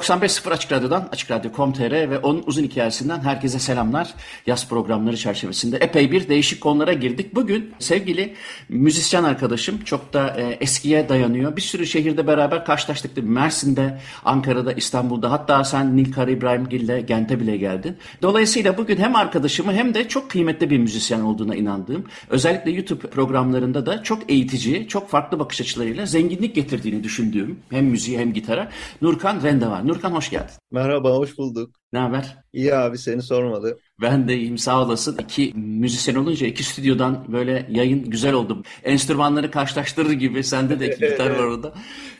...95.0 Açık Radyo'dan, Açık Radyo.com.tr ve onun uzun hikayesinden herkese selamlar. Yaz programları çerçevesinde epey bir değişik konulara girdik. Bugün sevgili müzisyen arkadaşım, çok da e, eskiye dayanıyor. Bir sürü şehirde beraber karşılaştık. Mersin'de, Ankara'da, İstanbul'da hatta sen Nilkar İbrahimgil'le Gent'e bile geldin. Dolayısıyla bugün hem arkadaşımı hem de çok kıymetli bir müzisyen olduğuna inandığım, özellikle YouTube programlarında da çok eğitici, çok farklı bakış açılarıyla zenginlik getirdiğini düşündüğüm hem müziği hem gitara Nurkan Rende var. Nurkan hoş geldin. Merhaba, hoş bulduk. Ne haber? İyi abi seni sormadı. Ben de iyiyim sağ olasın. İki müzisyen olunca iki stüdyodan böyle yayın güzel oldu. Enstrümanları karşılaştırır gibi sende de iki gitar var orada.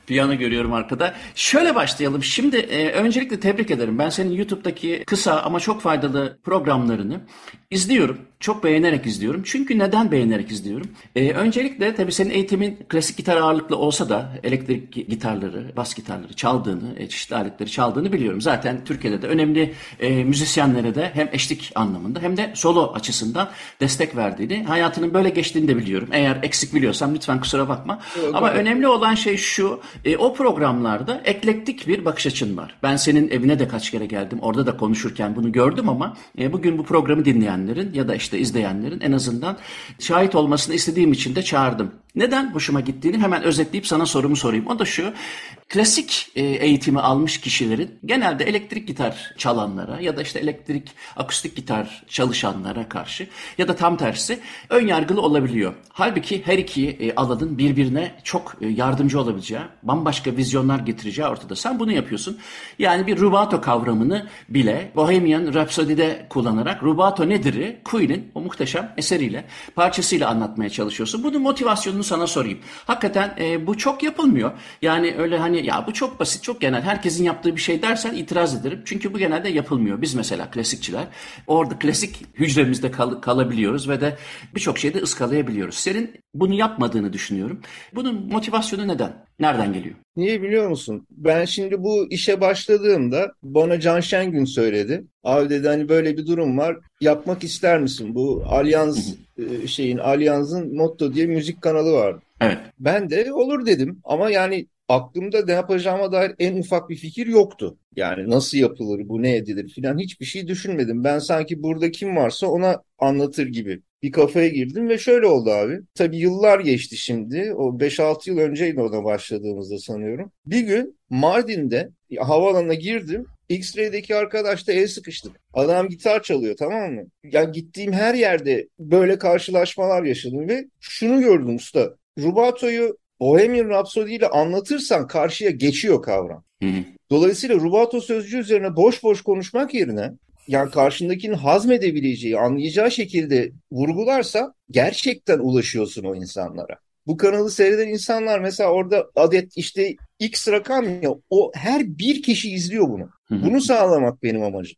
Piyano görüyorum arkada. Şöyle başlayalım. Şimdi e, öncelikle tebrik ederim. Ben senin YouTube'daki kısa ama çok faydalı programlarını izliyorum. Çok beğenerek izliyorum. Çünkü neden beğenerek izliyorum? E, öncelikle tabii senin eğitimin klasik gitar ağırlıklı olsa da elektrik gitarları, bas gitarları çaldığını, e, çeşitli aletleri çaldığını biliyorum. Zaten Türkiye'de de önemli e, müzisyenlere de hem eşlik anlamında hem de solo açısından destek verdiğini, hayatının böyle geçtiğini de biliyorum. Eğer eksik biliyorsam lütfen kusura bakma. Yok, Ama evet. önemli olan şey şu, e, o programlarda eklektik bir bakış açın var. Ben senin evine de kaç kere geldim. Orada da konuşurken bunu gördüm ama e, bugün bu programı dinleyenlerin ya da işte izleyenlerin en azından şahit olmasını istediğim için de çağırdım. Neden hoşuma gittiğini hemen özetleyip sana sorumu sorayım. O da şu, klasik e, eğitimi almış kişilerin genelde elektrik gitar çalanlara ya da işte elektrik akustik gitar çalışanlara karşı ya da tam tersi ön yargılı olabiliyor. Halbuki her iki e, alanın birbirine çok e, yardımcı olabileceği, bambaşka vizyonlar getireceği ortada. Sen bunu yapıyorsun. Yani bir rubato kavramını bile Bohemian Rhapsody'de kullanarak rubato nedir'i Queen'in o muhteşem eseriyle, parçasıyla anlatmaya çalışıyorsun. Bunun motivasyonunu sana sorayım. Hakikaten e, bu çok yapılmıyor. Yani öyle hani ya bu çok basit, çok genel. Herkesin yaptığı bir şey dersen itiraz ederim. Çünkü bu genelde yapılmıyor. Biz mesela klasikçiler orada klasik hücremizde kal- kalabiliyoruz ve de birçok şeyde ıskalayabiliyoruz. Senin bunu yapmadığını düşünüyorum. Bunun motivasyonu neden? Nereden geliyor? Niye biliyor musun? Ben şimdi bu işe başladığımda bana Can Şengün söyledi. Abi dedi hani böyle bir durum var. Yapmak ister misin? Bu Alyans e, şeyin Alyans'ın Motto diye müzik kanalı var. Evet. Ben de olur dedim. Ama yani aklımda ne yapacağıma dair en ufak bir fikir yoktu. Yani nasıl yapılır, bu ne edilir filan hiçbir şey düşünmedim. Ben sanki burada kim varsa ona anlatır gibi bir kafaya girdim ve şöyle oldu abi. Tabii yıllar geçti şimdi. O 5-6 yıl önceydi ona başladığımızda sanıyorum. Bir gün Mardin'de havaalanına girdim. X-Ray'deki arkadaşla el sıkıştık. Adam gitar çalıyor tamam mı? Yani gittiğim her yerde böyle karşılaşmalar yaşadım ve şunu gördüm usta. Rubato'yu Bohemian Rhapsody ile anlatırsan karşıya geçiyor kavram. Dolayısıyla rubato sözcüğü üzerine boş boş konuşmak yerine yani karşındakinin hazmedebileceği, anlayacağı şekilde vurgularsa gerçekten ulaşıyorsun o insanlara. Bu kanalı seyreden insanlar mesela orada adet işte X rakam ya o her bir kişi izliyor bunu. Bunu sağlamak benim amacım.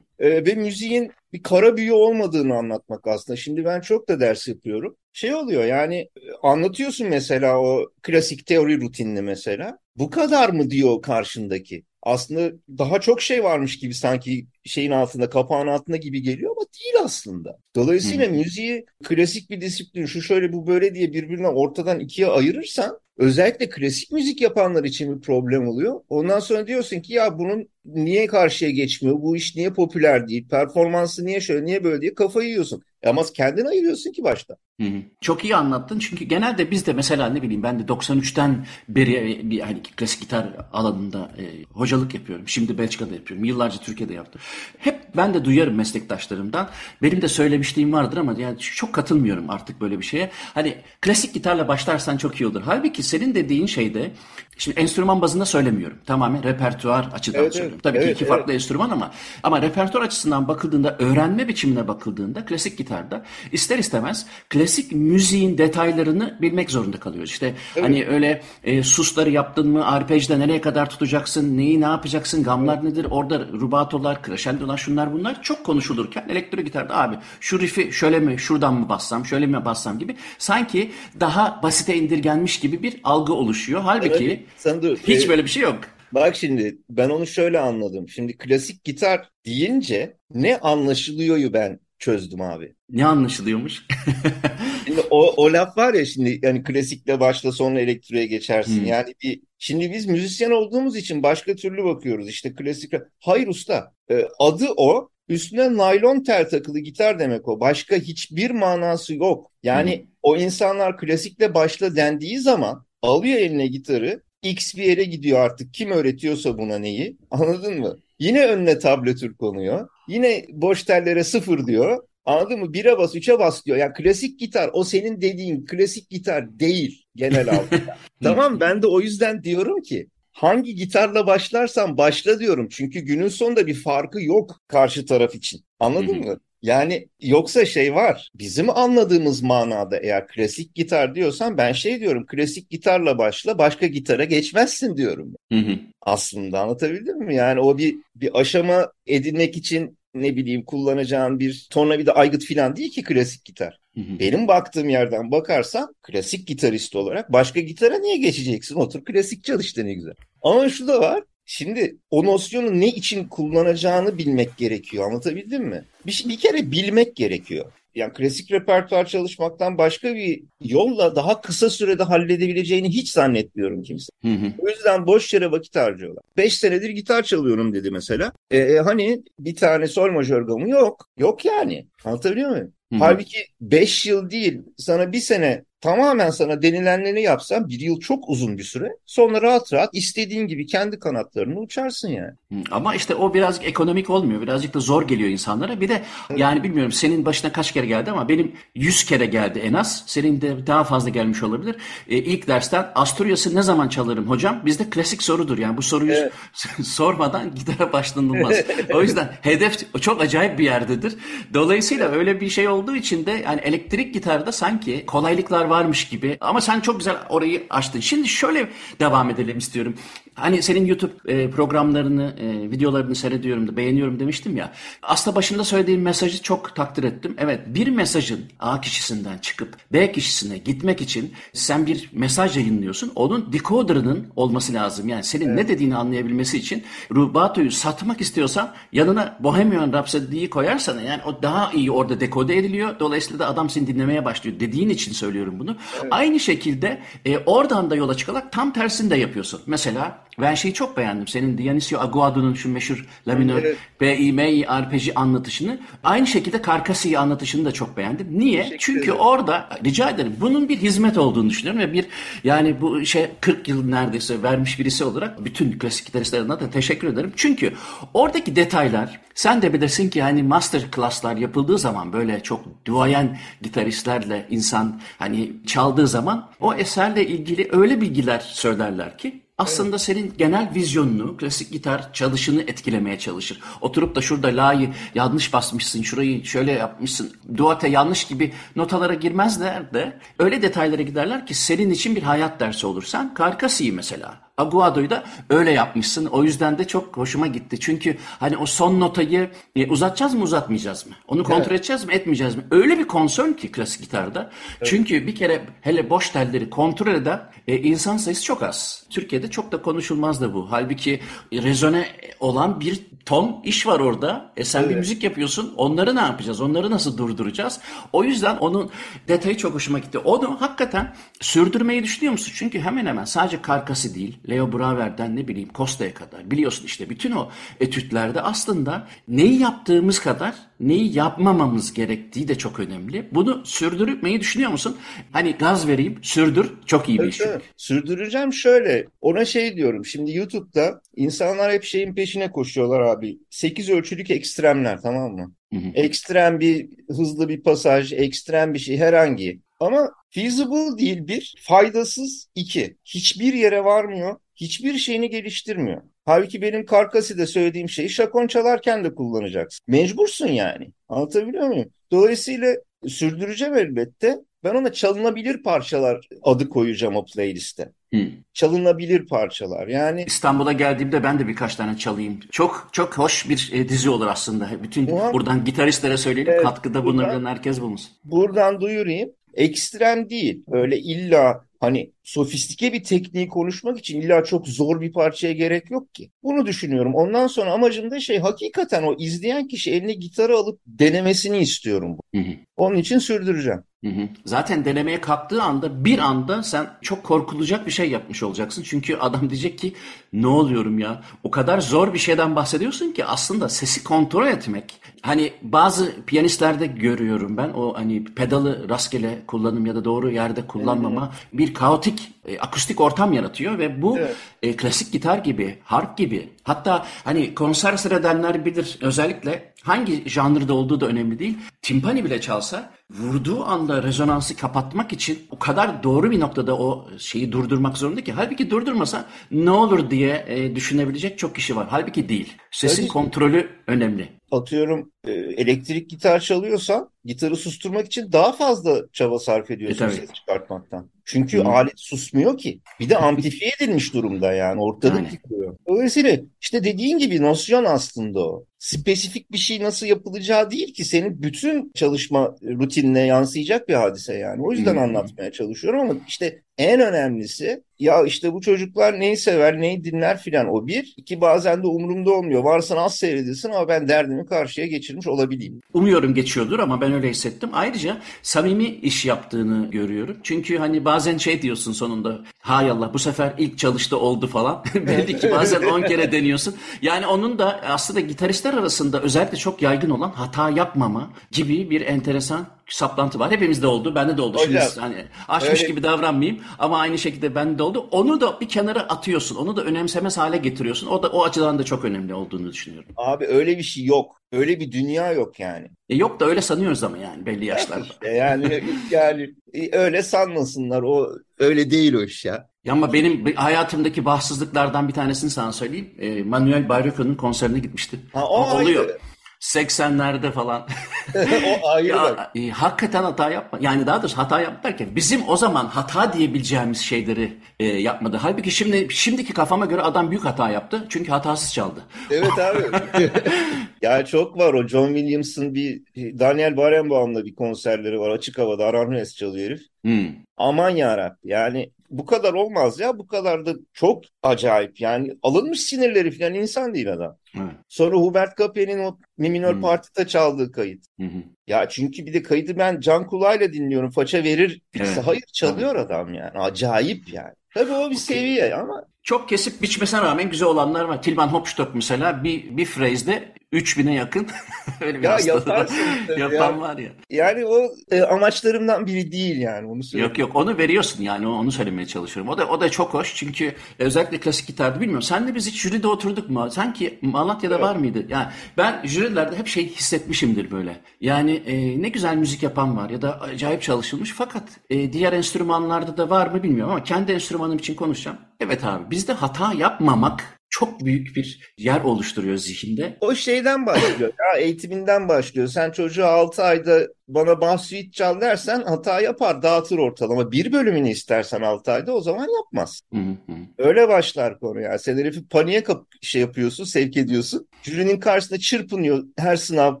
Ee, ve müziğin bir kara büyü olmadığını anlatmak aslında. Şimdi ben çok da ders yapıyorum. Şey oluyor yani anlatıyorsun mesela o klasik teori rutinini mesela. Bu kadar mı diyor karşındaki? Aslında daha çok şey varmış gibi sanki şeyin altında, kapağın altında gibi geliyor ama değil aslında. Dolayısıyla hmm. müziği klasik bir disiplin, şu şöyle bu böyle diye birbirine ortadan ikiye ayırırsan özellikle klasik müzik yapanlar için bir problem oluyor. Ondan sonra diyorsun ki ya bunun niye karşıya geçmiyor, bu iş niye popüler değil, performansı niye şöyle, niye böyle diye kafayı yiyorsun. Ama kendini ayırıyorsun ki başta. Hı hı. Çok iyi anlattın çünkü genelde biz de mesela ne bileyim ben de 93'ten beri bir hani klasik gitar alanında e, hocalık yapıyorum. Şimdi Belçika'da yapıyorum. Yıllarca Türkiye'de yaptım. Hep ben de duyarım meslektaşlarımdan. Benim de söylemişliğim vardır ama yani çok katılmıyorum artık böyle bir şeye. Hani klasik gitarla başlarsan çok iyi olur. Halbuki senin dediğin şeyde şimdi enstrüman bazında söylemiyorum. Tamamen repertuar açıdan evet, söylüyorum. Tabii evet, ki iki evet. farklı enstrüman ama ama repertuar açısından bakıldığında, öğrenme biçimine bakıldığında klasik gitarda ister istemez klasik müziğin detaylarını bilmek zorunda kalıyoruz. İşte evet. hani öyle e, susları yaptın mı, arpejde nereye kadar tutacaksın, neyi ne yapacaksın, gamlar nedir, orada rubatolar, crescendolar, şunlar bunlar çok konuşulurken elektro gitarda abi şu riff'i şöyle mi, şuradan mı bassam, şöyle mi bassam gibi sanki daha basite indirgenmiş gibi bir algı oluşuyor. Halbuki evet, sen dur, hiç e, böyle bir şey yok. Bak şimdi ben onu şöyle anladım. Şimdi klasik gitar deyince ne anlaşılıyoryu ben çözdüm abi. Ne anlaşılıyormuş? şimdi o, o laf var ya şimdi yani klasikle başla sonra elektroya geçersin. Hmm. Yani bir şimdi biz müzisyen olduğumuz için başka türlü bakıyoruz. İşte klasik hayır usta e, adı o Üstüne naylon tel takılı gitar demek o. Başka hiçbir manası yok. Yani hmm. o insanlar klasikle başla dendiği zaman alıyor eline gitarı X bir yere gidiyor artık. Kim öğretiyorsa buna neyi. Anladın mı? Yine önüne tabletür konuyor. Yine boş tellere sıfır diyor. Anladın mı? Bire bas, üçe bas diyor. Yani klasik gitar o senin dediğin klasik gitar değil genel anlamda. tamam ben de o yüzden diyorum ki hangi gitarla başlarsan başla diyorum. Çünkü günün sonunda bir farkı yok karşı taraf için. Anladın mı? Yani yoksa şey var. Bizim anladığımız manada eğer klasik gitar diyorsan ben şey diyorum. Klasik gitarla başla başka gitara geçmezsin diyorum. Hı hı. Aslında anlatabildim mi? Yani o bir bir aşama edinmek için ne bileyim kullanacağın bir tornavida aygıt falan değil ki klasik gitar. Hı hı. Benim baktığım yerden bakarsan klasik gitarist olarak başka gitara niye geçeceksin? Otur klasik çalış ne güzel. Ama şu da var. Şimdi o nosyonu ne için kullanacağını bilmek gerekiyor. Anlatabildim mi? Bir, bir kere bilmek gerekiyor. Yani klasik repertuar çalışmaktan başka bir yolla daha kısa sürede halledebileceğini hiç zannetmiyorum kimse. Hı hı. O yüzden boş yere vakit harcıyorlar. Beş senedir gitar çalıyorum dedi mesela. E, e hani bir tane sol majör gamı yok. Yok yani. Anlatabiliyor muyum? Hı-hı. Halbuki 5 yıl değil sana bir sene tamamen sana denilenlerini yapsam bir yıl çok uzun bir süre. Sonra rahat rahat istediğin gibi kendi kanatlarını uçarsın yani. Ama işte o birazcık ekonomik olmuyor. Birazcık da zor geliyor insanlara. Bir de yani bilmiyorum senin başına kaç kere geldi ama benim 100 kere geldi en az. Senin de daha fazla gelmiş olabilir. Ee, ilk dersten Asturias'ı ne zaman çalarım hocam? Bizde klasik sorudur yani bu soruyu evet. sormadan gidere başlanılmaz. o yüzden hedef çok acayip bir yerdedir. Dolayısıyla öyle bir şey olduğu için de yani elektrik gitarda sanki kolaylıklar varmış gibi. Ama sen çok güzel orayı açtın. Şimdi şöyle devam edelim istiyorum. Hani senin YouTube e, programlarını, e, videolarını seyrediyorum da beğeniyorum demiştim ya. Aslında başında söylediğim mesajı çok takdir ettim. Evet bir mesajın A kişisinden çıkıp B kişisine gitmek için sen bir mesaj yayınlıyorsun. Onun decoder'ının olması lazım. Yani senin evet. ne dediğini anlayabilmesi için Rubato'yu satmak istiyorsan yanına Bohemian Rhapsody'yi koyarsan yani o daha iyi orada dekode ediliyor. Dolayısıyla da adam seni dinlemeye başlıyor dediğin için söylüyorum bunu. Evet. Aynı şekilde e, oradan da yola çıkarak tam tersini de yapıyorsun. Mesela ben şeyi çok beğendim. Senin Dionisio Aguado'nun şu meşhur La minör evet. Arpeji anlatışını. Aynı şekilde Carcassi'yi anlatışını da çok beğendim. Niye? Çünkü orada rica ederim bunun bir hizmet olduğunu düşünüyorum ve bir yani bu şey 40 yıl neredeyse vermiş birisi olarak bütün klasik gitaristlerine de teşekkür ederim. Çünkü oradaki detaylar sen de bilirsin ki hani master class'lar yapıldığı zaman böyle çok duayen gitaristlerle insan hani çaldığı zaman o eserle ilgili öyle bilgiler söylerler ki aslında evet. senin genel vizyonunu, klasik gitar çalışını etkilemeye çalışır. Oturup da şurada la'yı yanlış basmışsın, şurayı şöyle yapmışsın, duate yanlış gibi notalara girmezler de öyle detaylara giderler ki senin için bir hayat dersi olur. Sen Karkasi'yi mesela Aguado'yu da öyle yapmışsın. O yüzden de çok hoşuma gitti. Çünkü hani o son notayı e, uzatacağız mı uzatmayacağız mı? Onu kontrol evet. edeceğiz mi etmeyeceğiz mi? Öyle bir konsön ki klasik gitarda. Evet. Çünkü bir kere hele boş telleri kontrol eden e, insan sayısı çok az. Türkiye'de çok da konuşulmaz da bu. Halbuki rezone olan bir ton iş var orada. E sen evet. bir müzik yapıyorsun. Onları ne yapacağız? Onları nasıl durduracağız? O yüzden onun detayı çok hoşuma gitti. Onu hakikaten sürdürmeyi düşünüyor musun? Çünkü hemen hemen sadece karkası değil Leo Braver'den ne bileyim Costa'ya kadar biliyorsun işte bütün o etütlerde aslında neyi yaptığımız kadar neyi yapmamamız gerektiği de çok önemli. Bunu sürdürmeyi düşünüyor musun? Hani gaz vereyim, sürdür. Çok iyi bir iş. Evet. Sürdüreceğim şöyle. Ona şey diyorum. Şimdi YouTube'da insanlar hep şeyin peşine koşuyorlar abi. 8 ölçülük ekstremler tamam mı? Hı hı. Ekstrem bir hızlı bir pasaj, ekstrem bir şey herhangi. Ama feasible değil bir, faydasız iki. Hiçbir yere varmıyor hiçbir şeyini geliştirmiyor. Halbuki benim Karkasi'de söylediğim şeyi şakon çalarken de kullanacaksın. Mecbursun yani. Anlatabiliyor muyum? Dolayısıyla sürdüreceğim elbette. Ben ona çalınabilir parçalar adı koyacağım o playliste. Hmm. Çalınabilir parçalar. Yani İstanbul'a geldiğimde ben de birkaç tane çalayım. Çok çok hoş bir e, dizi olur aslında. Bütün Ulan- buradan gitaristlere söyleyelim. Evet, Katkıda bulunan herkes bulunsun. buradan duyurayım. Ekstrem değil. Öyle illa hani sofistike bir tekniği konuşmak için illa çok zor bir parçaya gerek yok ki. Bunu düşünüyorum. Ondan sonra amacım da şey hakikaten o izleyen kişi eline gitarı alıp denemesini istiyorum. Hı hı. Onun için sürdüreceğim. Hı hı. Zaten denemeye kalktığı anda bir anda sen çok korkulacak bir şey yapmış olacaksın. Çünkü adam diyecek ki ne oluyorum ya? O kadar zor bir şeyden bahsediyorsun ki aslında sesi kontrol etmek. Hani bazı piyanistlerde görüyorum ben o hani pedalı rastgele kullanım ya da doğru yerde kullanmama bir kaotik e, akustik ortam yaratıyor ve bu Evet. e, klasik gitar gibi, harp gibi hatta hani konser seyredenler bilir özellikle hangi janrda olduğu da önemli değil. Timpani bile çalsa vurduğu anda rezonansı kapatmak için o kadar doğru bir noktada o şeyi durdurmak zorunda ki. Halbuki durdurmasa ne olur diye e, düşünebilecek çok kişi var. Halbuki değil. Sesin Tabii. kontrolü önemli. Atıyorum e, elektrik gitar çalıyorsan gitarı susturmak için daha fazla çaba sarf ediyorsun E, ses çıkartmaktan. Çünkü Hı. alet susmuyor ki. Bir de amplifiye edilmiş durumda yani ortalık yıkılıyor. Dolayısıyla işte dediğin gibi nosyon aslında o. Spesifik bir şey nasıl yapılacağı değil ki senin bütün çalışma rutinine yansıyacak bir hadise yani. O yüzden Hı. anlatmaya çalışıyorum ama işte en önemlisi ya işte bu çocuklar neyi sever, neyi dinler filan o bir. İki bazen de umurumda olmuyor. Varsın az seyredilsin ama ben derdimi karşıya geçirmiş olabileyim. Umuyorum geçiyordur ama ben öyle hissettim. Ayrıca samimi iş yaptığını görüyorum. Çünkü hani bazen şey diyorsun sonunda hay Allah bu sefer ilk çalıştı oldu falan. Belli ki bazen 10 kere deniyorsun. Yani onun da aslında gitaristler arasında özellikle çok yaygın olan hata yapmama gibi bir enteresan saplantı var. Hepimizde oldu. Bende de oldu. Şimdi hani aşmış öyle- gibi davranmayayım ama aynı şekilde bende de oldu. Onu da bir kenara atıyorsun. Onu da önemsemez hale getiriyorsun. O da o açıdan da çok önemli olduğunu düşünüyorum. Abi öyle bir şey yok. Öyle bir dünya yok yani. E yok da öyle sanıyoruz ama yani belli yaşlarda. İşte yani yani öyle sanmasınlar. O öyle değil o iş ya. Ya ama benim hayatımdaki bahtsızlıklardan bir tanesini sana söyleyeyim. E, Manuel Bayroco'nun konserine gitmiştim. Ha, o oluyor. ayrı. 80'lerde falan. o ayrı ya, e, hakikaten hata yapma. Yani daha doğrusu hata yapma derken bizim o zaman hata diyebileceğimiz şeyleri e, yapmadı. Halbuki şimdi şimdiki kafama göre adam büyük hata yaptı. Çünkü hatasız çaldı. Evet abi. ya çok var o John Williams'ın bir Daniel Barenboim'la bir konserleri var. Açık havada Aranjuez çalıyor herif. Hmm. Aman yarabbim yani bu kadar olmaz ya bu kadar da çok acayip yani alınmış sinirleri falan insan değil adam. Evet. Sonra Hubert Capel'in o Mi minör Hmm. partide çaldığı kayıt. Hı hı. Ya çünkü bir de kaydı ben can kulağıyla dinliyorum. Faça verir. Evet. Hayır çalıyor adam yani. Acayip yani. Tabii o bir seviye ama Çok kesip biçmesine rağmen güzel olanlar var. Tilman Hopstock mesela bir, bir phrasede 3000'e yakın öyle bir Ya yaparsın yapan ya. var ya. yani o e, amaçlarımdan biri değil yani onu söyleyeyim. Yok yok onu veriyorsun yani onu söylemeye çalışıyorum. O da o da çok hoş çünkü özellikle klasik gitarda bilmiyorum. Sen de biz hiç jüride oturduk mu? Sanki Malatya'da Evet. var mıydı? Yani ben jürilerde hep şey hissetmişimdir böyle. Yani e, ne güzel müzik yapan var ya da acayip çalışılmış fakat e, diğer enstrümanlarda da var mı bilmiyorum ama kendi enstrümanım için konuşacağım. Evet abi bizde hata yapmamak çok büyük bir yer oluşturuyor zihinde. O şeyden başlıyor. Ya eğitiminden başlıyor. Sen çocuğa 6 ayda bana bahsuit çal dersen hata yapar, dağıtır ortalama. Bir bölümünü istersen 6 ayda o zaman yapmaz. Hı hı. Öyle başlar konu ya. Sen herifi paniğe kap şey yapıyorsun, sevk ediyorsun. Jürinin karşısında çırpınıyor. Her sınav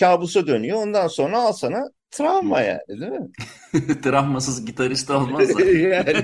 kabusa dönüyor. Ondan sonra al sana travma yani değil mi? Travmasız gitarist olmaz yani.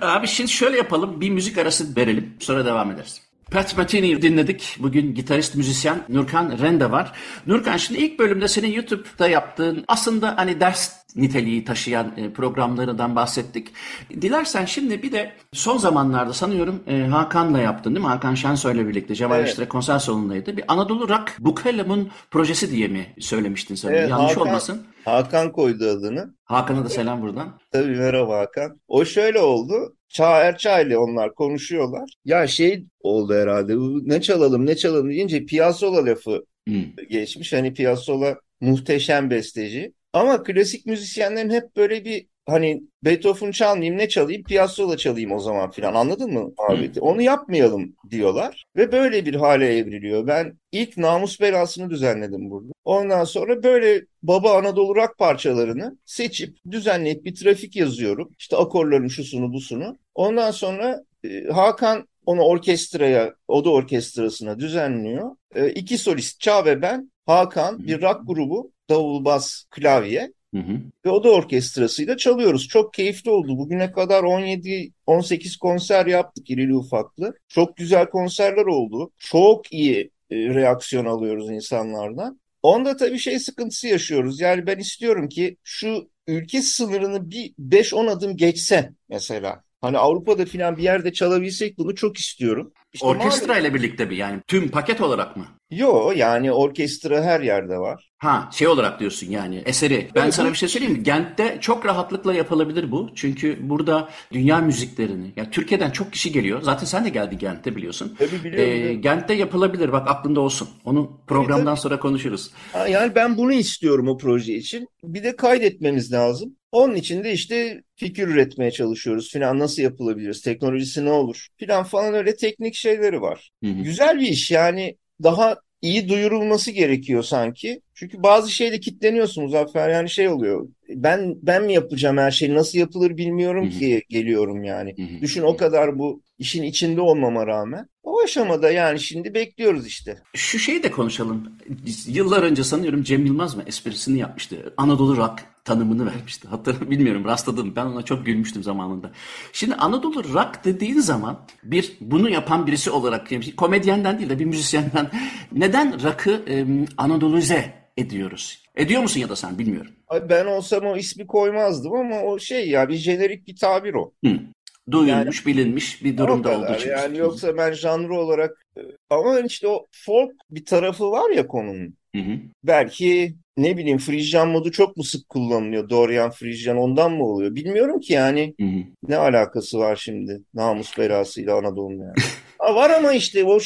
Abi şimdi şöyle yapalım. Bir müzik arası verelim. Sonra devam ederiz. Pat Metheny'i dinledik. Bugün gitarist müzisyen Nurkan Rende var. Nurkan şimdi ilk bölümde senin YouTube'da yaptığın aslında hani ders niteliği taşıyan e, programlarından bahsettik. Dilersen şimdi bir de son zamanlarda sanıyorum e, Hakan'la yaptın değil mi? Hakan Şensoy'la birlikte Cevahir Evet. Konser salonundaydı. Bir Anadolu Rock Bukelem'in projesi diye mi söylemiştin sen? Evet, Yanlış Hakan- olmasın. Hakan koydu adını. Hakan'a da selam buradan. Tabii merhaba Hakan. O şöyle oldu. Çağ Erçay ile onlar konuşuyorlar. Ya şey oldu herhalde. Ne çalalım ne çalalım deyince Piazzolla lafı Hmm. geçmiş. Hani Piazzolla muhteşem besteci. Ama klasik müzisyenlerin hep böyle bir hani Beethoven çalmayayım ne çalayım Piazzolla çalayım o zaman filan anladın mı abi? Onu yapmayalım diyorlar ve böyle bir hale evriliyor. Ben ilk Namus Belası'nı düzenledim burada. Ondan sonra böyle baba Anadolu rock parçalarını seçip düzenleyip bir trafik yazıyorum. İşte akorların şusunu busunu. Ondan sonra e, Hakan onu orkestraya, oda orkestrasına düzenliyor. E, iki solist Çağ ve ben, Hakan bir rock grubu, davul, bas, klavye. Hı hı. Ve oda orkestrasıyla çalıyoruz. Çok keyifli oldu. Bugüne kadar 17-18 konser yaptık irili ufaklı. Çok güzel konserler oldu. Çok iyi e, reaksiyon alıyoruz insanlardan. Onda tabii şey sıkıntısı yaşıyoruz. Yani ben istiyorum ki şu ülke sınırını bir 5-10 adım geçse mesela. Hani Avrupa'da filan bir yerde çalabilsek bunu çok istiyorum. İşte Orkestra ile birlikte mi yani tüm paket olarak mı? Yo yani orkestra her yerde var. Ha şey olarak diyorsun yani eseri. Ben evet, sana bir şey söyleyeyim mi? Gent'te çok rahatlıkla yapılabilir bu. Çünkü burada dünya müziklerini, yani Türkiye'den çok kişi geliyor. Zaten sen de geldi Gent'te biliyorsun. Tabii biliyorum. Ee, Gent'te yapılabilir bak aklında olsun. Onu programdan tabii, tabii. sonra konuşuruz. Yani ben bunu istiyorum o proje için. Bir de kaydetmemiz lazım. Onun için de işte fikir üretmeye çalışıyoruz filan nasıl yapılabilir, teknolojisi ne olur filan falan öyle teknik şeyleri var. Hı hı. Güzel bir iş yani daha iyi duyurulması gerekiyor sanki. Çünkü bazı şeyde kitleniyorsun Muzaffer yani şey oluyor. Ben ben mi yapacağım her şeyi nasıl yapılır bilmiyorum Hı-hı. ki geliyorum yani. Hı-hı. Düşün o kadar bu işin içinde olmama rağmen. O aşamada yani şimdi bekliyoruz işte. Şu şeyi de konuşalım. Yıllar önce sanıyorum Cem Yılmaz mı esprisini yapmıştı. Anadolu Rock tanımını vermişti. Hatta bilmiyorum rastladım. Ben ona çok gülmüştüm zamanında. Şimdi Anadolu rock dediğin zaman bir bunu yapan birisi olarak yani komedyenden değil de bir müzisyenden neden rock'ı e, Anadoluze ediyoruz? Ediyor musun ya da sen bilmiyorum. Ben olsam o ismi koymazdım ama o şey ya bir jenerik bir tabir o. Hı. Duyulmuş, yani, bilinmiş bir durumda olduğu için. Yani yoksa ben janrı olarak e, ama işte o folk bir tarafı var ya konunun. Hı hı. Belki ne bileyim Frisian modu çok mu sık kullanılıyor? Dorian Frisian ondan mı oluyor? Bilmiyorum ki yani. Hı hı. Ne alakası var şimdi namus belasıyla Anadolu'nun yani. var ama işte o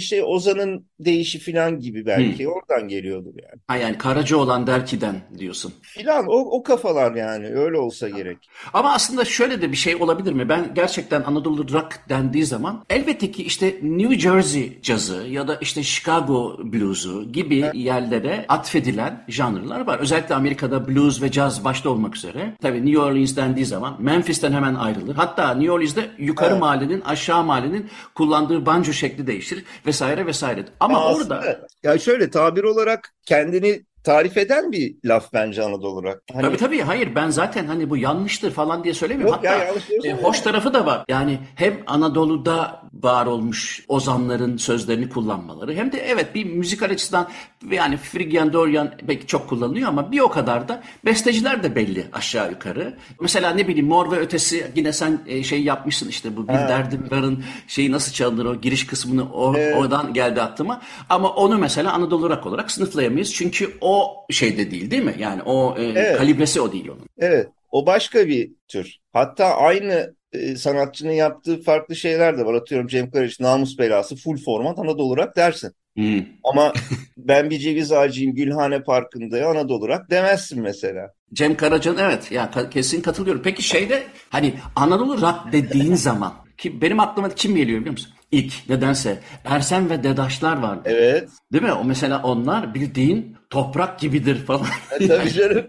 şey Ozan'ın değişi filan gibi belki. Hı. Oradan geliyordur yani. Ha yani Karaca olan Derki'den diyorsun. Filan o, o kafalar yani öyle olsa gerek. Ama aslında şöyle de bir şey olabilir mi? Ben gerçekten Anadolu rock dendiği zaman elbette ki işte New Jersey cazı ya da işte Chicago blues'u gibi ha. yerlere atfedilen janrlar var. Özellikle Amerika'da blues ve caz başta olmak üzere. Tabii New Orleans dendiği zaman Memphis'ten hemen ayrılır. Hatta New Orleans'de yukarı evet. mahallenin aşağı mahallenin kullandığı banjo şekli değişir vesaire vesaire. Ama ya orada... Aslında, ya şöyle tabir olarak kendini tarif eden bir laf bence Anadolu olarak. Hani... Tabii tabii hayır ben zaten hani bu yanlıştır falan diye söylemiyorum. Yok, Hatta ya, e, hoş tarafı da var. Yani hem Anadolu'da var olmuş ozanların sözlerini kullanmaları hem de evet bir müzikal açıdan yani Frigyan, Dorian belki çok kullanılıyor ama bir o kadar da besteciler de belli aşağı yukarı. Mesela ne bileyim Mor ve Ötesi yine sen e, şey yapmışsın işte bu Bir ha. Derdim Var'ın şeyi nasıl çalınır o giriş kısmını o, evet. oradan geldi aklıma. Ama onu mesela Anadolu rock olarak sınıflayamayız. Çünkü o şeyde değil değil mi? Yani o e, evet. kalibresi o değil onun. Evet. O başka bir tür. Hatta aynı e, sanatçının yaptığı farklı şeyler de var. Atıyorum Cem Karaca namus belası full format Anadolu olarak dersin. Hmm. Ama ben bir ceviz ağacıyım Gülhane Parkı'nda Anadolu olarak demezsin mesela. Cem Karaca'nın evet ya kesin katılıyorum. Peki şeyde hani Anadolu rock dediğin zaman ki benim aklıma kim geliyor biliyor musun? İlk nedense Ersen ve Dedaşlar var. Evet. Değil mi? O mesela onlar bildiğin toprak gibidir falan. E, tabii canım.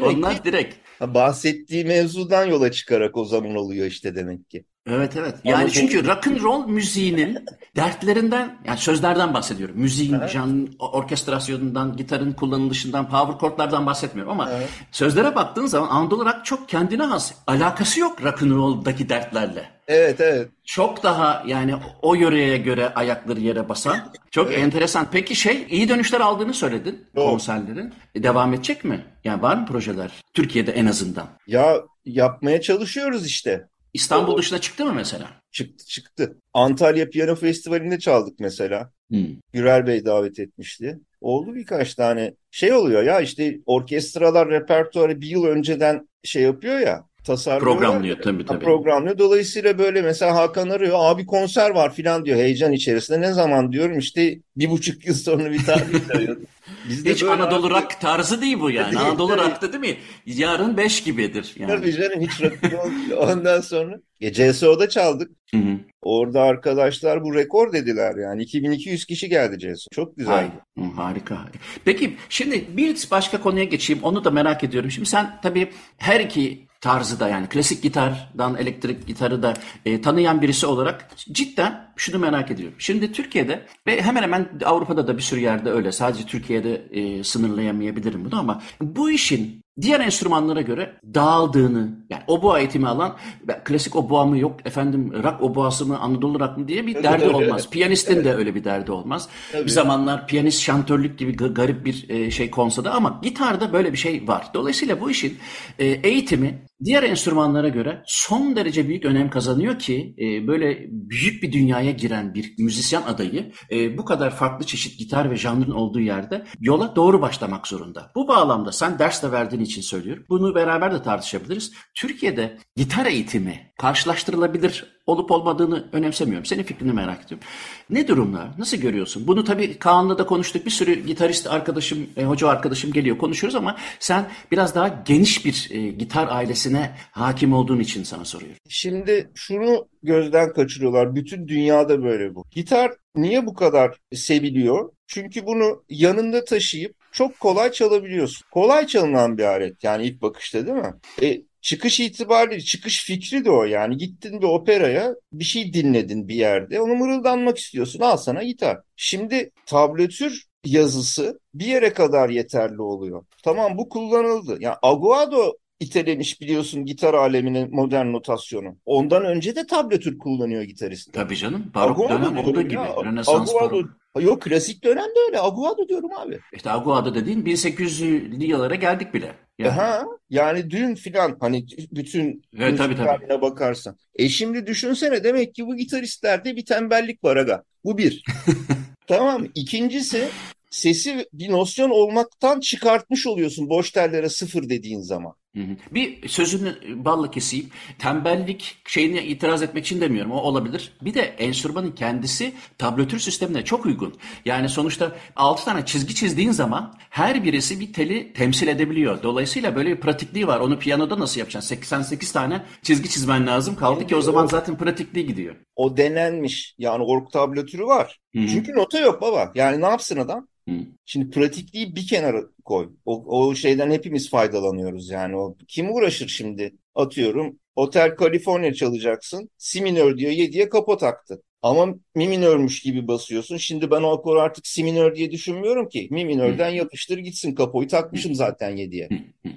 onlar direkt. Bahsettiği mevzudan yola çıkarak o zaman oluyor işte demek ki. Evet evet. Yani Ama çünkü rock and roll müziğinin dertlerinden yani sözlerden bahsediyorum. Müziğin, evet. jan, orkestrasyonundan, gitarın kullanılışından, power chordlardan bahsetmiyorum ama evet. sözlere baktığın zaman Anadolu rock çok kendine has. Alakası yok rock and roll'daki dertlerle. Evet evet. Çok daha yani o yöreye göre ayakları yere basan. Çok evet. enteresan. Peki şey iyi dönüşler aldığını söyledin Yok. konserlerin. E, devam edecek mi? Yani var mı projeler? Türkiye'de en azından. Ya yapmaya çalışıyoruz işte. İstanbul dışına çıktı mı mesela? Çıktı çıktı. Antalya Piyano Festivali'nde çaldık mesela. Hmm. Gürel Bey davet etmişti. Oldu birkaç tane. Şey oluyor ya işte orkestralar repertuarı bir yıl önceden şey yapıyor ya. Tasarlıyor. Programlıyor tabii tabii. Programlıyor. Dolayısıyla böyle mesela Hakan arıyor. Abi konser var filan diyor heyecan içerisinde. Ne zaman diyorum işte bir buçuk yıl sonra bir tarih arıyor. Bizde hiç Anadolu abi... rock tarzı değil bu yani. Değil, Anadolu tabii. rock'ta değil mi? Yarın beş gibidir. Yani. Tabii canım hiç rock Ondan sonra e, CSO'da çaldık. Hı hı. Orada arkadaşlar bu rekor dediler yani. 2200 kişi geldi CSO. Çok güzel. harika. Peki şimdi bir başka konuya geçeyim. Onu da merak ediyorum. Şimdi sen tabii her iki tarzı da yani klasik gitardan elektrik gitarı da e, tanıyan birisi olarak cidden şunu merak ediyorum. Şimdi Türkiye'de ve hemen hemen Avrupa'da da bir sürü yerde öyle. Sadece Türkiye'de e, sınırlayamayabilirim bunu ama bu işin diğer enstrümanlara göre dağıldığını yani oboa eğitimi alan klasik oboa mı yok efendim rock oboası mı Anadolu rock mı diye bir derdi olmaz. Piyanistin de öyle bir derdi olmaz. Tabii. Bir zamanlar piyanist şantörlük gibi garip bir e, şey konsa da ama gitarda böyle bir şey var. Dolayısıyla bu işin e, eğitimi diğer enstrümanlara göre son derece büyük önem kazanıyor ki e, böyle büyük bir dünyaya giren bir müzisyen adayı bu kadar farklı çeşit gitar ve janrın olduğu yerde yola doğru başlamak zorunda. Bu bağlamda sen ders de verdiğin için söylüyorum. Bunu beraber de tartışabiliriz. Türkiye'de gitar eğitimi karşılaştırılabilir olup olmadığını önemsemiyorum. Senin fikrini merak ediyorum. Ne durumlar? Nasıl görüyorsun? Bunu tabii Kaan'la da konuştuk. Bir sürü gitarist arkadaşım, e, hoca arkadaşım geliyor konuşuyoruz ama sen biraz daha geniş bir e, gitar ailesine hakim olduğun için sana soruyorum. Şimdi şunu gözden kaçırıyorlar. Bütün dünyada böyle bu. Gitar niye bu kadar seviliyor? Çünkü bunu yanında taşıyıp çok kolay çalabiliyorsun. Kolay çalınan bir alet yani ilk bakışta değil mi? E, çıkış itibariyle çıkış fikri de o yani. Gittin bir operaya bir şey dinledin bir yerde onu mırıldanmak istiyorsun al sana gitar. Şimdi tablatür yazısı bir yere kadar yeterli oluyor. Tamam bu kullanıldı. Yani Aguado itelemiş biliyorsun gitar aleminin modern notasyonu. Ondan önce de tablatür kullanıyor gitarist. Tabii canım. Barok Aguado dönem olduğu gibi. Ya. Rönesans Aguado, barok. Yok klasik dönemde öyle. Aguado diyorum abi. İşte Aguado dediğin 1800'lü yıllara geldik bile. Yani. Aha, yani dün filan hani bütün evet, tabii, tabii. bakarsan. E şimdi düşünsene demek ki bu gitaristlerde bir tembellik var aga. Bu bir. tamam. İkincisi sesi bir nosyon olmaktan çıkartmış oluyorsun boş tellere sıfır dediğin zaman. Bir sözünü balla keseyim. Tembellik şeyine itiraz etmek için demiyorum. O olabilir. Bir de enstrümanın kendisi tablatür sistemine çok uygun. Yani sonuçta 6 tane çizgi çizdiğin zaman her birisi bir teli temsil edebiliyor. Dolayısıyla böyle bir pratikliği var. Onu piyanoda nasıl yapacaksın? 88 tane çizgi çizmen lazım. Kaldı ki o zaman zaten pratikliği gidiyor. O denenmiş. Yani ork tablatürü var. Hı-hı. Çünkü nota yok baba. Yani ne yapsın adam? Hı. Şimdi pratikliği bir kenara koy. O, o şeyden hepimiz faydalanıyoruz yani. O kim uğraşır şimdi? Atıyorum Otel California çalacaksın. Si minör diyor 7'ye kapo taktı. Ama mi minörmüş gibi basıyorsun. Şimdi ben o akor artık si minör diye düşünmüyorum ki. Mi minörden yapıştır gitsin kapoyu takmışım zaten 7'ye.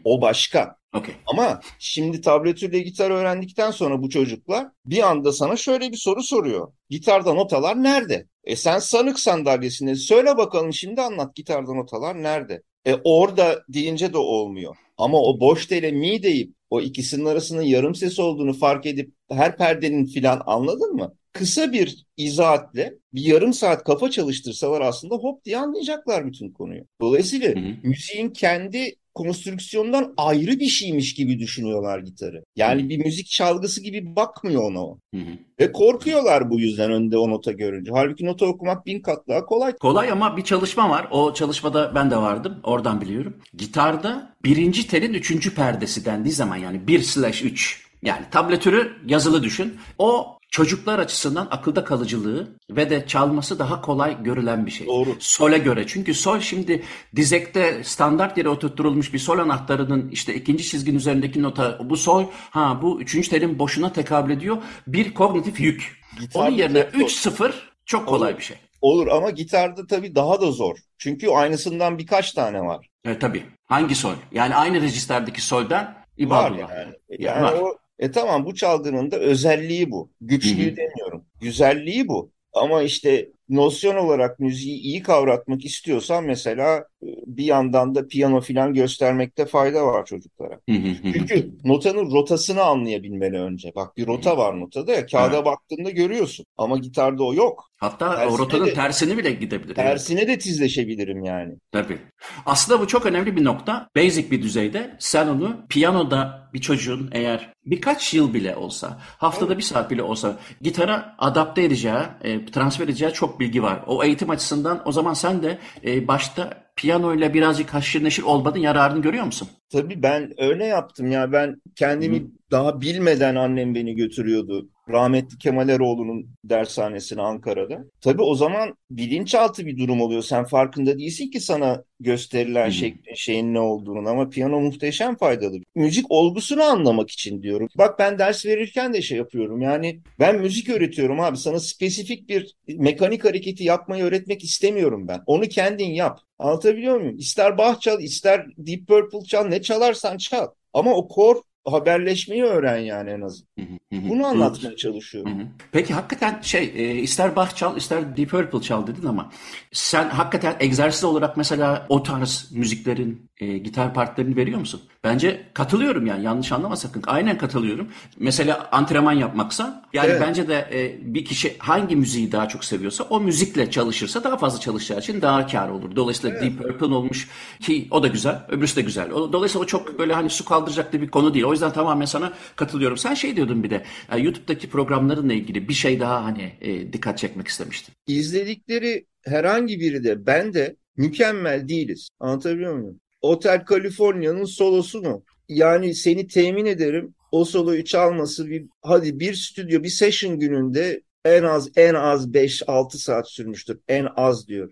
O başka. Okay. Ama şimdi tabletürle gitar öğrendikten sonra bu çocuklar bir anda sana şöyle bir soru soruyor. Gitarda notalar nerede? E sen sanık sandalyesinde söyle bakalım şimdi anlat gitarda notalar nerede? E orada deyince de olmuyor. Ama o boş tele mi deyip o ikisinin arasının yarım ses olduğunu fark edip her perdenin filan anladın mı? Kısa bir izahatle bir yarım saat kafa çalıştırsalar aslında hop diye anlayacaklar bütün konuyu. Dolayısıyla hı hı. müziğin kendi konstrüksiyondan ayrı bir şeymiş gibi düşünüyorlar gitarı. Yani Hı. bir müzik çalgısı gibi bakmıyor ona o. Hı hı. Ve korkuyorlar bu yüzden önde o nota görünce. Halbuki nota okumak bin kat daha kolay. Kolay ama bir çalışma var. O çalışmada ben de vardım. Oradan biliyorum. Gitarda birinci telin üçüncü perdesi dendiği zaman yani 1 slash 3 yani tablatürü yazılı düşün. O çocuklar açısından akılda kalıcılığı ve de çalması daha kolay görülen bir şey. Doğru. Sol'e göre. Çünkü sol şimdi dizekte standart yere oturtulmuş bir sol anahtarının işte ikinci çizginin üzerindeki nota bu sol ha bu üçüncü telin boşuna tekabül ediyor. Bir kognitif yük. Gitar Onun yerine 3-0 çok kolay Olur. bir şey. Olur ama gitarda tabii daha da zor. Çünkü aynısından birkaç tane var. Evet tabii. Hangi sol? Yani aynı rejisterdeki soldan ibadet var. Yani, yani var. o e tamam bu çalgının da özelliği bu. Güçlüğü Hı-hı. demiyorum. Güzelliği bu. Ama işte nosyon olarak müziği iyi kavratmak istiyorsan mesela e, bir yandan da piyano filan göstermekte fayda var çocuklara. Çünkü notanın rotasını anlayabilmeli önce. Bak bir rota var notada ya kağıda evet. baktığında görüyorsun ama gitarda o yok. Hatta tersine o rotanın de, tersini bile gidebilir. Tersine de tizleşebilirim yani. Tabii. Aslında bu çok önemli bir nokta. Basic bir düzeyde sen onu piyanoda bir çocuğun eğer birkaç yıl bile olsa, haftada evet. bir saat bile olsa gitara adapte edeceği, e, transfer edeceği çok bilgi var. O eğitim açısından o zaman sen de e, başta piyanoyla birazcık haşır neşir olmadın yararını görüyor musun? Tabii ben öyle yaptım ya ben kendimi Hı. daha bilmeden annem beni götürüyordu rahmetli Kemal Eroğlu'nun dershanesine Ankara'da. Tabii o zaman bilinçaltı bir durum oluyor. Sen farkında değilsin ki sana gösterilen şey, şeyin ne olduğunu ama piyano muhteşem faydalı. Müzik olgusunu anlamak için diyorum. Bak ben ders verirken de şey yapıyorum. Yani ben müzik öğretiyorum abi. Sana spesifik bir mekanik hareketi yapmayı öğretmek istemiyorum ben. Onu kendin yap. Anlatabiliyor muyum? İster Bach çal, ister Deep Purple çal, ne çalarsan çal. Ama o kor haberleşmeyi öğren yani en azından. Bunu anlatmaya çalışıyorum. Peki hakikaten şey e, ister Bach çal ister Deep Purple çal dedin ama sen hakikaten egzersiz olarak mesela o tarz müziklerin e, gitar partilerini veriyor musun? Bence katılıyorum yani yanlış anlama sakın. Aynen katılıyorum. Mesela antrenman yapmaksa yani evet. bence de e, bir kişi hangi müziği daha çok seviyorsa o müzikle çalışırsa daha fazla çalışacağı için daha kar olur. Dolayısıyla evet. Deep Purple olmuş ki o da güzel öbürsü de güzel. Dolayısıyla o çok böyle hani su kaldıracak bir konu değil. O yüzden tamamen sana katılıyorum. Sen şey diyordun bir de yani YouTube'daki programlarınla ilgili bir şey daha hani e, dikkat çekmek istemiştim. İzledikleri herhangi biri de ben de mükemmel değiliz. Anlatabiliyor muyum? Hotel California'nın solosu mu? Yani seni temin ederim o soloyu çalması bir hadi bir stüdyo bir session gününde en az en az 5-6 saat sürmüştür. En az diyor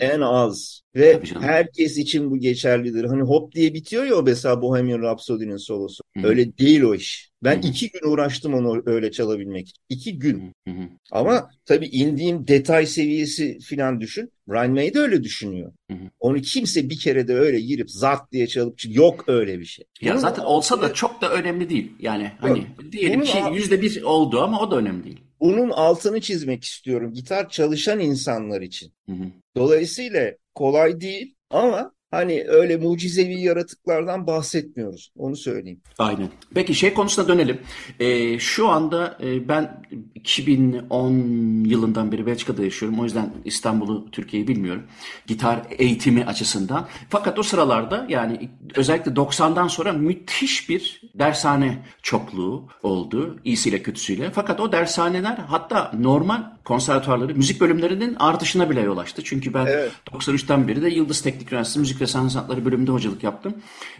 en az. Ve herkes için bu geçerlidir. Hani hop diye bitiyor ya o mesela Bohemian Rhapsody'nin solosu. Öyle değil o iş. Ben iki gün uğraştım onu öyle çalabilmek için. İki gün. Ama tabii indiğim detay seviyesi falan düşün. Brian May de öyle düşünüyor. Onu kimse bir kere de öyle girip zart diye çalıp yok öyle bir şey. Ya Bunun zaten olsa da çok da önemli değil. Yani hani yok. diyelim ki yüzde bir oldu ama o da önemli değil. Bunun altını çizmek istiyorum gitar çalışan insanlar için. Hı hı. Dolayısıyla kolay değil ama Hani öyle mucizevi yaratıklardan bahsetmiyoruz. Onu söyleyeyim. Aynen. Peki şey konusuna dönelim. Ee, şu anda e, ben 2010 yılından beri Belçika'da yaşıyorum. O yüzden İstanbul'u, Türkiye'yi bilmiyorum. Gitar eğitimi açısından. Fakat o sıralarda yani özellikle 90'dan sonra müthiş bir dershane çokluğu oldu. İyisiyle kötüsüyle. Fakat o dershaneler hatta normal konservatuarları, müzik bölümlerinin artışına bile yol açtı. Çünkü ben evet. 93'ten beri de Yıldız Teknik Üniversitesi Müzik ve Sanatları bölümünde hocalık yaptım.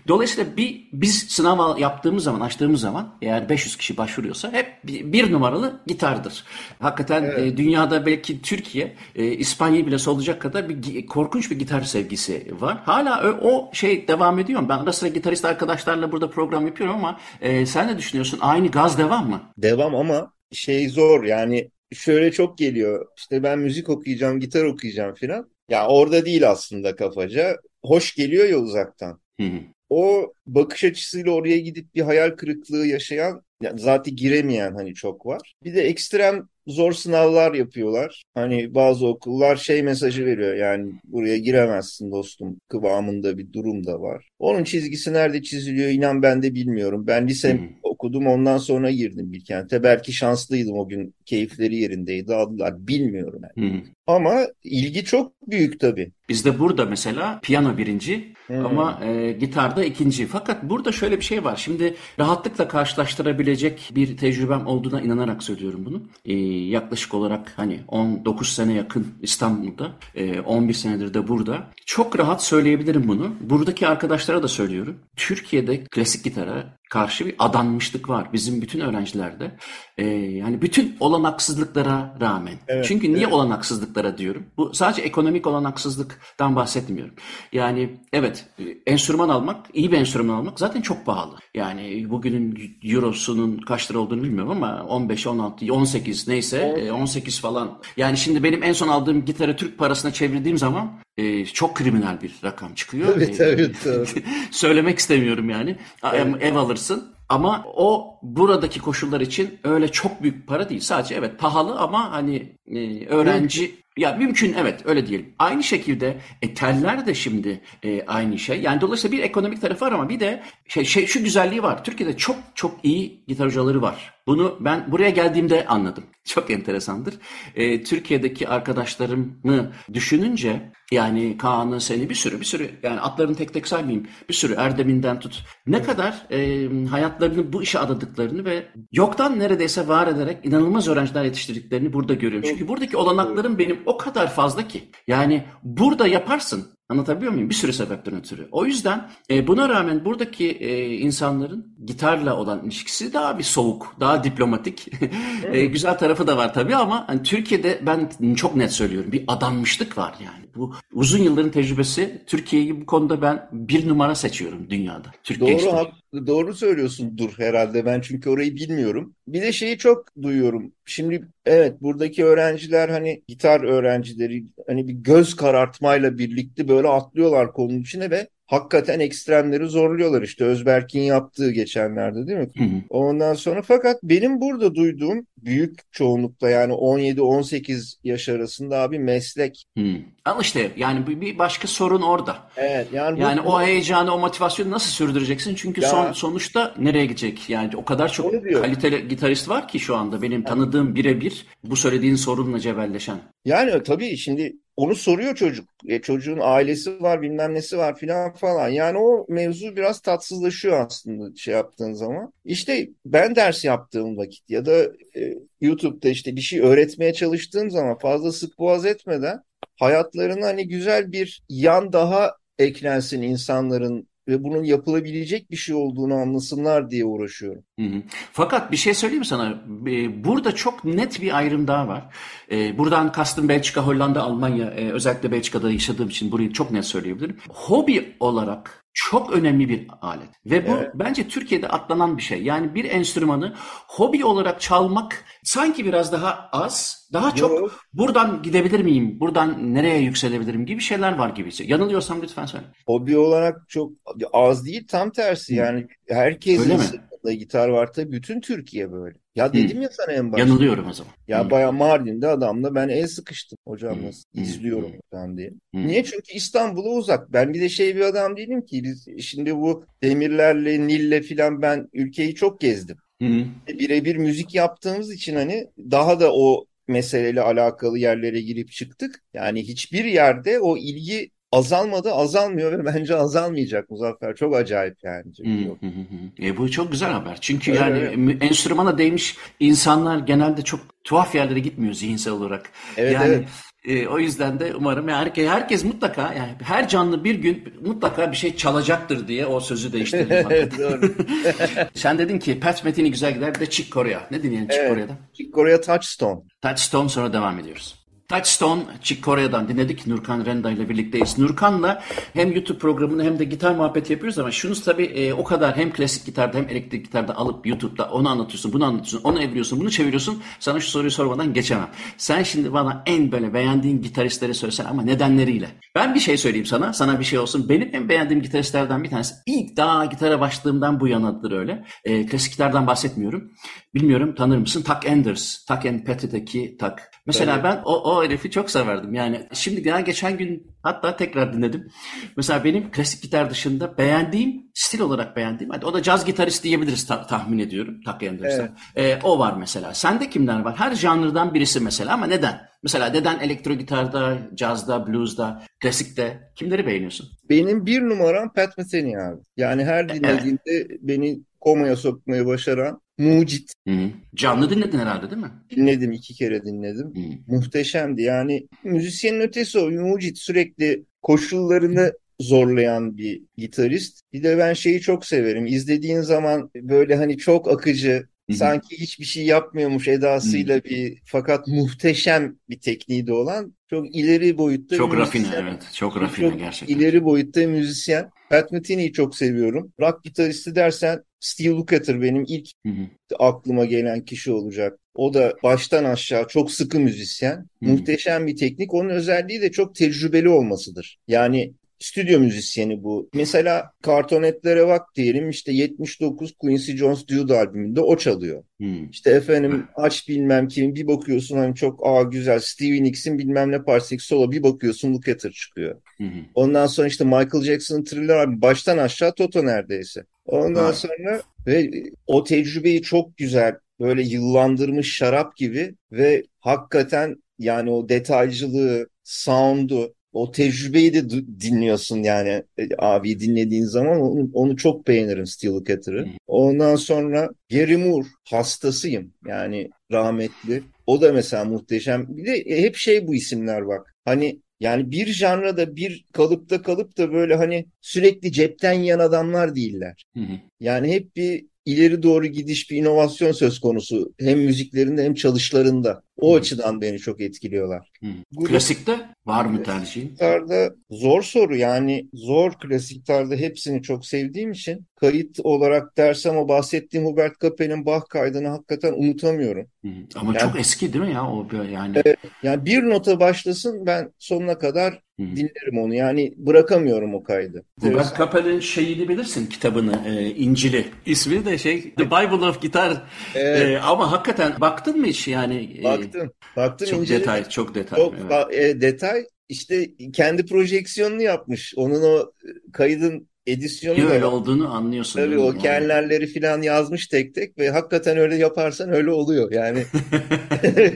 Dolayısıyla bir biz sınav yaptığımız zaman, açtığımız zaman eğer 500 kişi başvuruyorsa hep bir, numaralı gitardır. Hakikaten evet. e, dünyada belki Türkiye, e, İspanya bile solacak kadar bir korkunç bir gitar sevgisi var. Hala o, o şey devam ediyor. Ben ara sıra gitarist arkadaşlarla burada program yapıyorum ama e, sen ne düşünüyorsun? Aynı gaz devam mı? Devam ama şey zor yani şöyle çok geliyor. İşte ben müzik okuyacağım, gitar okuyacağım filan. Ya orada değil aslında kafaca. Hoş geliyor ya uzaktan. Hı hı. O bakış açısıyla oraya gidip bir hayal kırıklığı yaşayan zaten giremeyen hani çok var. Bir de ekstrem zor sınavlar yapıyorlar. Hani bazı okullar şey mesajı veriyor yani buraya giremezsin dostum kıvamında bir durum da var. Onun çizgisi nerede çiziliyor inan ben de bilmiyorum. Ben lise hmm. Okudum ondan sonra girdim Bilkent'e. Belki şanslıydım o gün keyifleri yerindeydi aldılar bilmiyorum. Yani. Hmm. Ama ilgi çok büyük tabii. Bizde burada mesela piyano birinci hmm. ama e, gitarda ikinci. Fakat burada şöyle bir şey var. Şimdi rahatlıkla karşılaştırabilecek bir tecrübem olduğuna inanarak söylüyorum bunu. E, yaklaşık olarak hani 19 sene yakın İstanbul'da, e, 11 senedir de burada. Çok rahat söyleyebilirim bunu. Buradaki arkadaşlara da söylüyorum. Türkiye'de klasik gitara karşı bir adanmışlık var bizim bütün öğrencilerde. Ee, yani bütün olanaksızlıklara rağmen. Evet, Çünkü niye evet. olanaksızlıklara diyorum? Bu sadece ekonomik olanaksızlıktan bahsetmiyorum. Yani evet enstrüman almak, iyi bir enstrüman almak zaten çok pahalı. Yani bugünün eurosunun kaç lira olduğunu bilmiyorum ama 15, 16, 18 neyse 18 falan. Yani şimdi benim en son aldığım gitarı Türk parasına çevirdiğim zaman e, çok kriminal bir rakam çıkıyor. Evet, evet. Söylemek istemiyorum yani. Evet. Ev alırsın Ama o buradaki koşullar için öyle çok büyük para değil. Sadece evet pahalı ama hani e, öğrenci ya mümkün evet öyle diyelim. Aynı şekilde e, teller de şimdi e, aynı şey. Yani dolayısıyla bir ekonomik tarafı var ama bir de şey, şey şu güzelliği var. Türkiye'de çok çok iyi gitar hocaları var. Bunu ben buraya geldiğimde anladım. Çok enteresandır. E, Türkiye'deki arkadaşlarımı düşününce yani Kaan'ı seni bir sürü bir sürü yani atlarını tek tek saymayayım. Bir sürü Erdem'inden tut. Ne kadar e, hayatlarını bu işe adadıklarını ve yoktan neredeyse var ederek inanılmaz öğrenciler yetiştirdiklerini burada görüyorum. Çünkü buradaki olanaklarım benim o kadar fazla ki. Yani burada yaparsın. Anlatabiliyor muyum? Bir sürü sebepten ötürü. O yüzden e, buna rağmen buradaki e, insanların gitarla olan ilişkisi daha bir soğuk, daha diplomatik. e, güzel tarafı da var tabii ama hani Türkiye'de ben çok net söylüyorum bir adanmışlık var yani. Bu uzun yılların tecrübesi Türkiye'yi bu konuda ben bir numara seçiyorum dünyada. Türk Doğru, gençliği. hak- doğru söylüyorsun dur herhalde ben çünkü orayı bilmiyorum. Bir de şeyi çok duyuyorum. Şimdi evet buradaki öğrenciler hani gitar öğrencileri hani bir göz karartmayla birlikte böyle atlıyorlar konunun içine ve hakikaten ekstremleri zorluyorlar işte Özberk'in yaptığı geçenlerde değil mi? Hı hı. Ondan sonra fakat benim burada duyduğum büyük çoğunlukla yani 17-18 yaş arasında abi meslek. Hı. Al işte yani bir- başka sorun orada. Evet yani bu- Yani o heyecanı, o motivasyonu nasıl sürdüreceksin? Çünkü Ya- son, sonuçta nereye gidecek? Yani o kadar çok kaliteli gitarist var ki şu anda benim tanıdığım birebir bu söylediğin sorunla cebelleşen. Yani tabii şimdi onu soruyor çocuk. E, çocuğun ailesi var, bilmem nesi var filan falan. Yani o mevzu biraz tatsızlaşıyor aslında şey yaptığın zaman. İşte ben ders yaptığım vakit ya da e, YouTube'da işte bir şey öğretmeye çalıştığım zaman fazla sık boğaz etmeden hayatlarına hani güzel bir yan daha eklensin insanların ve bunun yapılabilecek bir şey olduğunu anlasınlar diye uğraşıyorum. Hı hı. Fakat bir şey söyleyeyim sana? Ee, Burada çok net bir ayrım daha var. Ee, Buradan kastım Belçika, Hollanda, Almanya, e, özellikle Belçika'da yaşadığım için burayı çok net söyleyebilirim. Hobi olarak çok önemli bir alet. Ve bu Evet. bence Türkiye'de atlanan bir şey. Yani bir enstrümanı hobi olarak çalmak sanki biraz daha az, daha çok Yok. buradan gidebilir miyim, buradan nereye yükselebilirim gibi şeyler var gibi. Yanılıyorsam lütfen söyle. Hobi olarak çok az değil tam tersi yani herkesin Sırtında gitar var tabii bütün Türkiye böyle. Ya dedim ya sana en başta. Yanılıyorum o zaman. Ya Hı. bayağı Mardin'de adamla ben el sıkıştım hocamla Hı. izliyorum Hı. ben diye. Hı. Niye? Çünkü İstanbul'a uzak. Ben bir de şey bir adam değilim ki. Şimdi bu demirlerle, Nil'le filan ben ülkeyi çok gezdim. Hı hı. Birebir müzik yaptığımız için hani daha da o meseleyle alakalı yerlere girip çıktık. Yani hiçbir yerde o ilgi azalmadı, azalmıyor ve bence azalmayacak Muzaffer. Çok acayip yani. Hı hı hı hı. E, bu çok güzel haber. Çünkü Öyle, yani mü- enstrümana değmiş insanlar genelde çok tuhaf yerlere gitmiyor zihinsel olarak. Evet, yani evet. e, o yüzden de umarım herkes, herkes mutlaka yani her canlı bir gün mutlaka bir şey çalacaktır diye o sözü değiştirdim. Doğru. Sen dedin ki Pat Metheny güzel gider bir de Chick Corea. Ne dinleyelim Chick Evet. Corea'dan? Korea Touchstone. Touchstone sonra devam ediyoruz. Touchstone, Chick Corea'dan dinledik. Nurkan Renda ile birlikteyiz. Nurkan'la hem YouTube programını hem de gitar muhabbeti yapıyoruz ama şunu tabii e, o kadar hem klasik gitarda hem elektrik gitarda alıp YouTube'da onu anlatıyorsun, bunu anlatıyorsun, onu eviriyorsun, bunu çeviriyorsun. Sana şu soruyu sormadan geçemem. Sen şimdi bana en böyle beğendiğin gitaristleri söylesen ama nedenleriyle. Ben bir şey söyleyeyim sana, sana bir şey olsun. Benim en beğendiğim gitaristlerden bir tanesi ilk daha gitara başladığımdan bu yanadır öyle. E, klasik gitardan bahsetmiyorum. Bilmiyorum tanır mısın? Tuck Enders. Tuck and Petty'deki Tuck. Mesela Evet. ben o, o herifi çok severdim. Yani şimdi ya geçen gün hatta tekrar dinledim. Mesela benim klasik gitar dışında beğendiğim, stil olarak beğendiğim, hadi o da caz gitarist diyebiliriz ta- tahmin ediyorum. Tuck Enders'ta. Ee, o var mesela. Sende kimler var? Her janrdan birisi mesela ama neden? Mesela neden elektro gitarda, cazda, bluesda, klasikte kimleri beğeniyorsun? Benim bir numaram Pat Metheny abi. Yani her dinlediğimde beni komaya sokmayı başaran mucit. Hı -hı. Canlı dinledin herhalde değil mi? Dinledim iki kere dinledim. Hı. Muhteşemdi. Yani müzisyenin ötesi o mucit sürekli koşullarını zorlayan bir gitarist. Bir de ben şeyi çok severim. İzlediğin zaman böyle hani çok akıcı. Sanki hiçbir şey yapmıyormuş edasıyla bir fakat muhteşem bir tekniği de olan çok ileri boyutta Çok bir rafine müzisyen. evet. Çok rafine Çok gerçekten. ileri boyutta müzisyen. Pat Metheny'yi çok seviyorum. Rock gitaristi dersen Steve Lukather benim ilk Hı hı. aklıma gelen kişi olacak. O da baştan aşağı çok sıkı müzisyen. Hmm. Muhteşem bir teknik. Onun özelliği de çok tecrübeli olmasıdır. Yani stüdyo müzisyeni bu. Mesela kartonetlere bak diyelim işte 79 Quincy Jones Dude albümünde o çalıyor. Hmm. İşte efendim aç bilmem kimin bir bakıyorsun hani çok aa güzel Stevie Nicks'in bilmem ne partisi solo bir bakıyorsun Look at Her çıkıyor. Hmm. Ondan sonra işte Michael Jackson'ın Thriller abi baştan aşağı Toto neredeyse. Ondan ha. sonra ve o tecrübeyi çok güzel böyle yıllandırmış şarap gibi ve hakikaten yani o detaycılığı, sound'u, o tecrübeyi de dinliyorsun yani e, abi dinlediğin zaman onu, onu çok beğenirim Steel Catter'ı. Ondan sonra Gary Moore hastasıyım yani rahmetli. O da mesela muhteşem. Bir de e, hep şey bu isimler bak. Hani yani bir janrada bir kalıpta kalıp da böyle hani sürekli cepten yiyen adamlar değiller. Hı hı. Yani hep bir ileri doğru gidiş bir inovasyon söz konusu. Hem müziklerinde hem çalışlarında. O hmm. açıdan beni çok etkiliyorlar. Hmm. Klasikte var mı tercihin? Klasiklerde zor soru yani zor klasiklerde hepsini çok sevdiğim için kayıt olarak dersem o bahsettiğim Hubert Kapel'in Bach kaydını hakikaten unutamıyorum. Hmm. Ama yani, çok eski değil mi ya o yani? Evet, yani bir nota başlasın ben sonuna kadar hmm. dinlerim onu yani bırakamıyorum o kaydı. Hubert Kapel'in şeyini bilirsin kitabını e, İncil'i. İsmi de şey The Bible of Guitar. Evet. E, ama hakikaten baktın mı hiç yani? E, Baktım. Baktım çok inceledim. detay, çok detay. Çok evet. e, detay. İşte kendi projeksiyonunu yapmış. Onun o kaydın edisyonu öyle olduğunu anlıyorsun. Tabii o yani. kenlerleri falan yazmış tek tek ve hakikaten öyle yaparsan öyle oluyor. Yani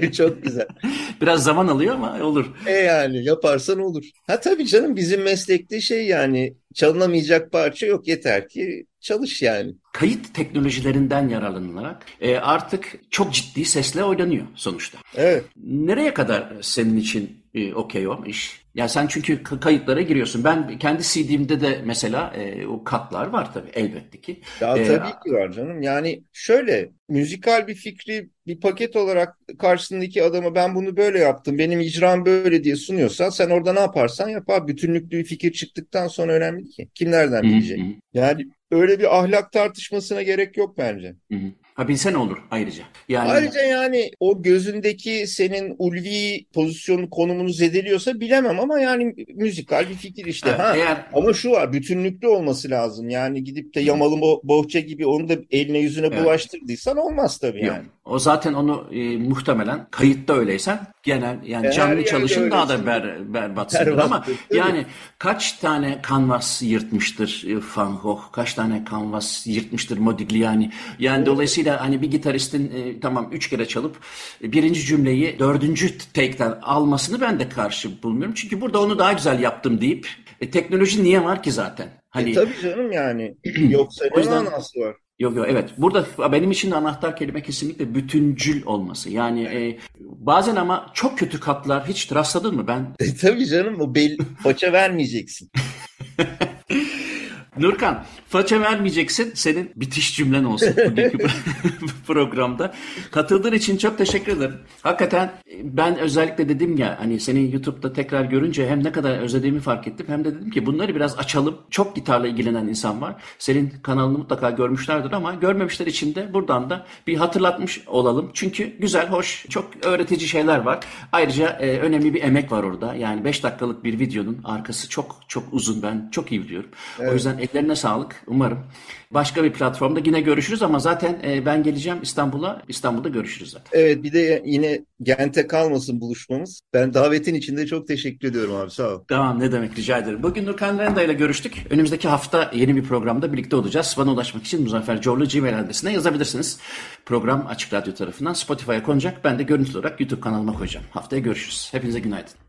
çok güzel. Biraz zaman alıyor ama olur. E yani yaparsan olur. Ha tabii canım bizim meslekte şey yani çalınamayacak parça yok yeter ki çalış yani. Kayıt teknolojilerinden yararlanılarak e, artık çok ciddi sesle oynanıyor sonuçta. Evet. Nereye kadar senin için e, okey o iş? Ya sen çünkü kayıtlara giriyorsun. Ben kendi CD'mde de mesela e, o katlar var tabii elbette ki. Ya ee, tabii ki var canım. Yani şöyle müzikal bir fikri bir paket olarak karşısındaki adama ben bunu böyle yaptım, benim icram böyle diye sunuyorsan sen orada ne yaparsan yap abi. Bütünlüklü bir fikir çıktıktan sonra önemli ki. Kim nereden bilecek? Yani öyle bir ahlak tartışmasına gerek yok bence. Hı hı. Ha bilsen olur ayrıca. Yani... Ayrıca yani o gözündeki senin ulvi pozisyonu konumunu zedeliyorsa bilemem ama yani müzikal bir fikir işte. Evet, ha, eğer... Ama şu var bütünlüklü olması lazım. Yani gidip de yamalı bohça gibi onu da eline yüzüne evet. bulaştırdıysan olmaz tabii Yok. yani. O zaten onu e, muhtemelen kayıtta öyleysen genel yani e, canlı çalışın daha da ber, berbatsındır ama yani kaç tane kanvas yırtmıştır e, Van Gogh, kaç tane kanvas yırtmıştır Modigliani. Yani dolayısıyla hani bir gitaristin e, tamam üç kere çalıp e, birinci cümleyi dördüncü take'ten almasını ben de karşı bulmuyorum. Çünkü burada onu daha güzel yaptım deyip e, teknoloji niye var ki zaten? Hani e, tabii canım yani. Yoksa ne manası var? Yok yok evet. Burada benim için de anahtar kelime kesinlikle bütüncül olması. Yani e, bazen ama çok kötü katlar hiç rastladın mı ben? E, tabii canım o bel paça vermeyeceksin. Nurkan, faça vermeyeceksin. Senin bitiş cümlen olsun bugünkü programda. Katıldığın için çok teşekkür ederim. Hakikaten ben özellikle dedim ya hani seni YouTube'da tekrar görünce hem ne kadar özlediğimi fark ettim hem de dedim ki bunları biraz açalım. Çok gitarla ilgilenen insan var. Senin kanalını mutlaka görmüşlerdir ama görmemişler için de buradan da bir hatırlatmış olalım. Çünkü güzel, hoş, çok öğretici şeyler var. Ayrıca e, önemli bir emek var orada. Yani 5 dakikalık bir videonun arkası çok çok uzun ben çok iyi biliyorum. Evet. O yüzden ellerine sağlık umarım. Başka bir platformda yine görüşürüz ama zaten e, ben geleceğim İstanbul'a. İstanbul'da görüşürüz zaten. Evet bir de yine Gent'e kalmasın buluşmamız. Ben davetin içinde çok teşekkür ediyorum abi sağ ol. Tamam ne demek rica ederim. Bugün Nurkan Renda ile görüştük. Önümüzdeki hafta yeni bir programda birlikte olacağız. Bana ulaşmak için Muzaffer Corlu Gmail adresine yazabilirsiniz. Program Açık Radyo tarafından Spotify'a konacak. Ben de görüntülü olarak YouTube kanalıma koyacağım. Haftaya görüşürüz. Hepinize günaydın.